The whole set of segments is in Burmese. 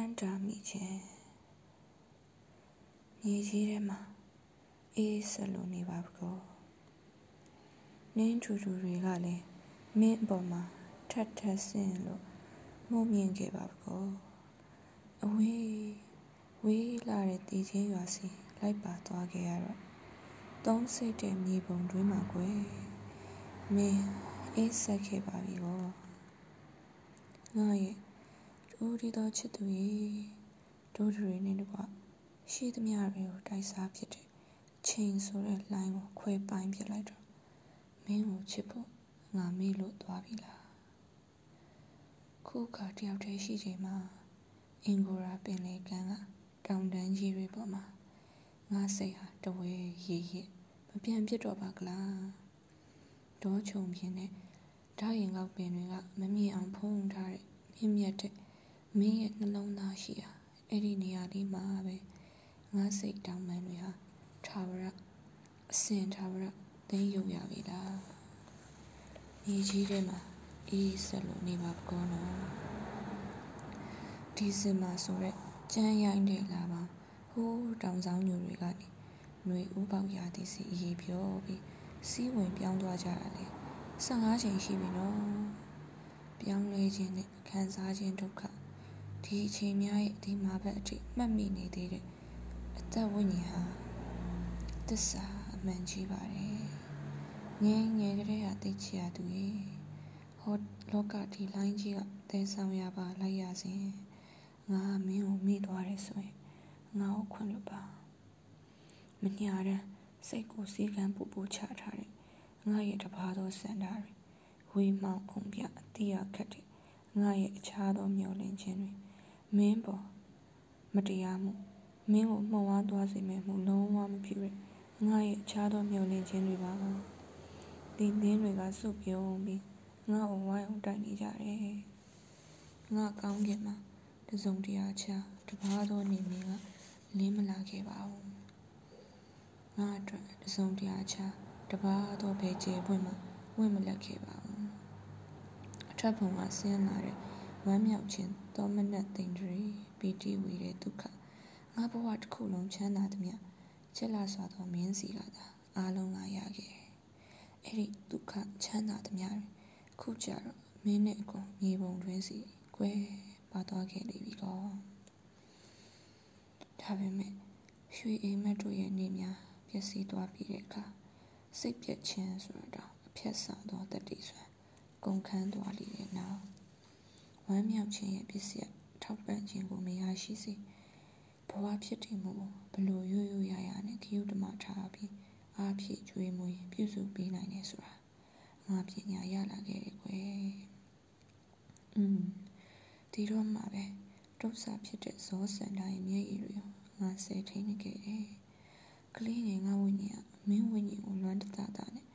မ်းတာမိခြင်းမြေကြီးထဲမှာအေးဆက်လို့နေပါကောနင်းထူထူတွေကလည်းမင်းအပေါ်မှာထပ်ထပ်ဆင်းလို့မှုမြင်ခဲ့ပါကောအဝေးဝေးလာတဲ့တည်ချင်းရွာစီလိုက်ပါသွားခဲ့ရတော့သုံးစိတ်တဲ့မြေပုံတွင်းမှာကွယ်မင်းအေးဆက်ခဲ့ပါပြီကောငါရဲ့ ဒိုးဒီတော်ချစ်သူရေဒိုးတွေနဲ့တကွရှိသမျှတွေကိုတိုက်စားဖြစ်တဲ့ချိန်ဆိုတဲ့လိုင်းကိုခွဲပိုင်းပြလိုက်တော့မင်းကိုချစ်ဖို့ငါမေ့လို့သွားပြီလားခုခါတယောက်တည်းရှိချိန်မှာအင်ဂိုရာပင်လေကန်းကတောင်တန်းကြီးတွေပေါ်မှာငါစိတ်ဟာတဝဲရေရစ်မပြန်ဖြစ်တော့ပါကလားဒေါချုံပြင်းနဲ့ဓာရင်ကောက်ပင်တွေကမမြင်အောင်ဖုံးထားတဲ့မြင့်မြတ်တဲ့ မင်းရဲ့နှလုံးသားရှိဟာအဲ့ဒီနေရာလေးမှာပဲငါစိတ်တောင်းပန်တွေဟာထာဝရအစင်ထာဝရသိယုံရပြီလားမြေကြီးထဲမှာအေးဆက်လို့နေပါကောနော်ဒီစင်မှာဆိုရက်ကြမ်းရိုင်းတဲ့လာပါဟိုးတောင်ဆောင်ညူတွေကနေຫນွေဥပေါက်ရာသီစီအေးပြောပြီးစီးဝင်ပြောင်းသွားကြတာလေ15ချိန်ရှိပြီနော်ပြောင်းလဲခြင်းနဲ့ခံစားခြင်းဒုက္ခ ဒီအချိန်များရဲ့ဒီမှာဘက်အထိမှတ်မိနေသေးတယ်အသက်ဝိညာဉ်ဟာသစ္စာအမှန်ကြီးပါတယ်ငယ်ငယ်ကလေးဟာသိချရသူရေဟောလောကဒီလိုင်းကြီးကတဲဆောင်ရပါလိုက်ရစဉ်ငါမင်းကိုမိသွားတယ်ဆိုရင်ငါ့ကိုခွင့်လွှတ်ပါမညာတဲ့စိတ်ကိုစီကံပူပူချထားတဲ့ငါရဲ့တပါသောစန္ဒာတွေဝေမောင်အောင်ပြအတိရခတ်တဲ့ငါရဲ့အခြားသောမျောလင့်ခြင်းတွေ မင်းပေါ်မတရားမှုမင်းကိုမှုံဝါးသွားစေမယ်မှုလုံးဝမဖြစ်ရငါရဲ့အခြားသောမျောလင့်ခြင်းတွေပါဒီသင်းတွေကစုပြုံးပြီးငါ့ကိုဝိုင်းအောင်တိုက်နေကြတယ်ငါကောင်းကင်မှာတစုံတရာချတပါးသောနေမင်းကလင်းမလာခဲ့ပါဘူးငါအတွက်တစုံတရာချတပါးသောဘယ်ကျေပွင့်မှဝင်မလက်ခဲ့ပါဘူးအထက်ဖုံကဆင်းလာတဲ့ ဝမ်းမြောက်ခြင်းသောမနက်သိမ့်တွေပီတိဝေတဲ့ဒုက္ခငါဘဝတစ်ခုလုံးချမ်းသာသမျှချစ်လာစွာသောမင်းစီကသာအားလုံးငါရခဲ့တယ်အဲ့ဒီဒုက္ခချမ်းသာသမျှတွေခုကြတော့မင်းနဲ့အကုန်မြေပုံတွင်းစီကွဲပါသွားခဲ့လိမ့်ပြီကောဒါပေမဲ့ရွှေအိမ်မက်တို့ရဲ့နေများပျက်စီးသွားပြီးတဲ့အခါစိတ်ပြက်ခြင်းဆိုတော့အဖြတ်ဆာသောတတိဆွမ်းကုန်ခန်းသွားလေတဲ့နောက် ဝမ်းမြောက်ခြင်းရဲ့ပစ္စည်းထောက်ပံ့ခြင်းကိုမရရှိစေဘဝဖြစ်တည်မှုဘလို့ရိုးရိုးရရနဲ့ခရုဓမ္မထားပြီးအားဖြည့်ကျွေးမွေးပြုစုပေးနိုင်တယ်ဆိုတာငါပညာရလာခဲ့တယ်ကွယ်อืมဒီတော့မှပဲတုတ်ဆာဖြစ်တဲ့ဇောစန္ဒာရဲ့မျက်ရည်တွေငါဆဲထိန်နေခဲ့တယ်ကလေးငယ်ငါဝိညာဉ်ကမင်းဝိညာဉ်ကိုလွမ်းတတတာနဲ့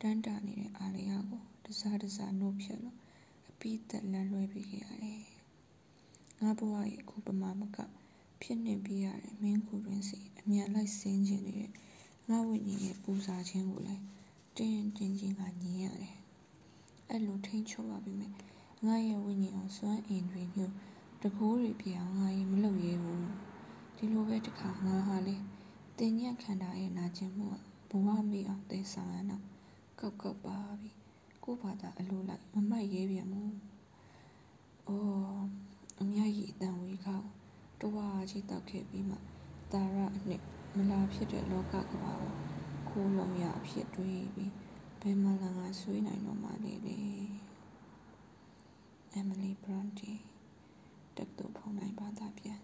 တန်းတာနေတဲ့အာလျာကိုတစားတစားနှုတ်ဖြတ်လို့အ ပိသက်လမ်းလွှဲပေးခဲ့ရတယ်ငါဘဝရဲ့အခုပမာမကဖြစ်နေပြရတယ်မင်းကူတွင်စီအမြန်လိုက်ဆင်းခြင်းနေတဲ့ငါဝိညာဉ်ရဲ့ပူစာခြင်းကိုလည်းတင်းတင်းချင်းကညင်ရတယ်အဲ့လိုထိန်ချုပ်ပါပြီမဲ့ငါရဲ့ဝိညာဉ်အောင်စွမ်းအင်တွေညို့တကိုးတွေပြအောင်ငါရင်မလုပ်ရဲဘူးဒီလိုပဲတခါငါဟာလေတင်ညက်ခန္ဓာရဲ့နာကျင်မှုကဘဝမေ့အောင်သိဆောင်ရတော့ကောက်ကောက်ပါပြီ ကို့ဘာသာအလိုလိုက်မမိုက်ရဲပြန်ဘူးအော်အမြတ်ကြီးအတန်ဝေးခေါတဝါကြီးတောက်ခဲ့ပြီးမှတာရအနှစ်မလာဖြစ်တဲ့လောကကဘာကိုခိုးလုံးရအဖြစ်တွေးပြီးဘယ်မှလာငါဆွေးနိုင်တော့မှလေလေ Emily Bronte တက်တူဖုန်နိုင်ဘာသာပြန်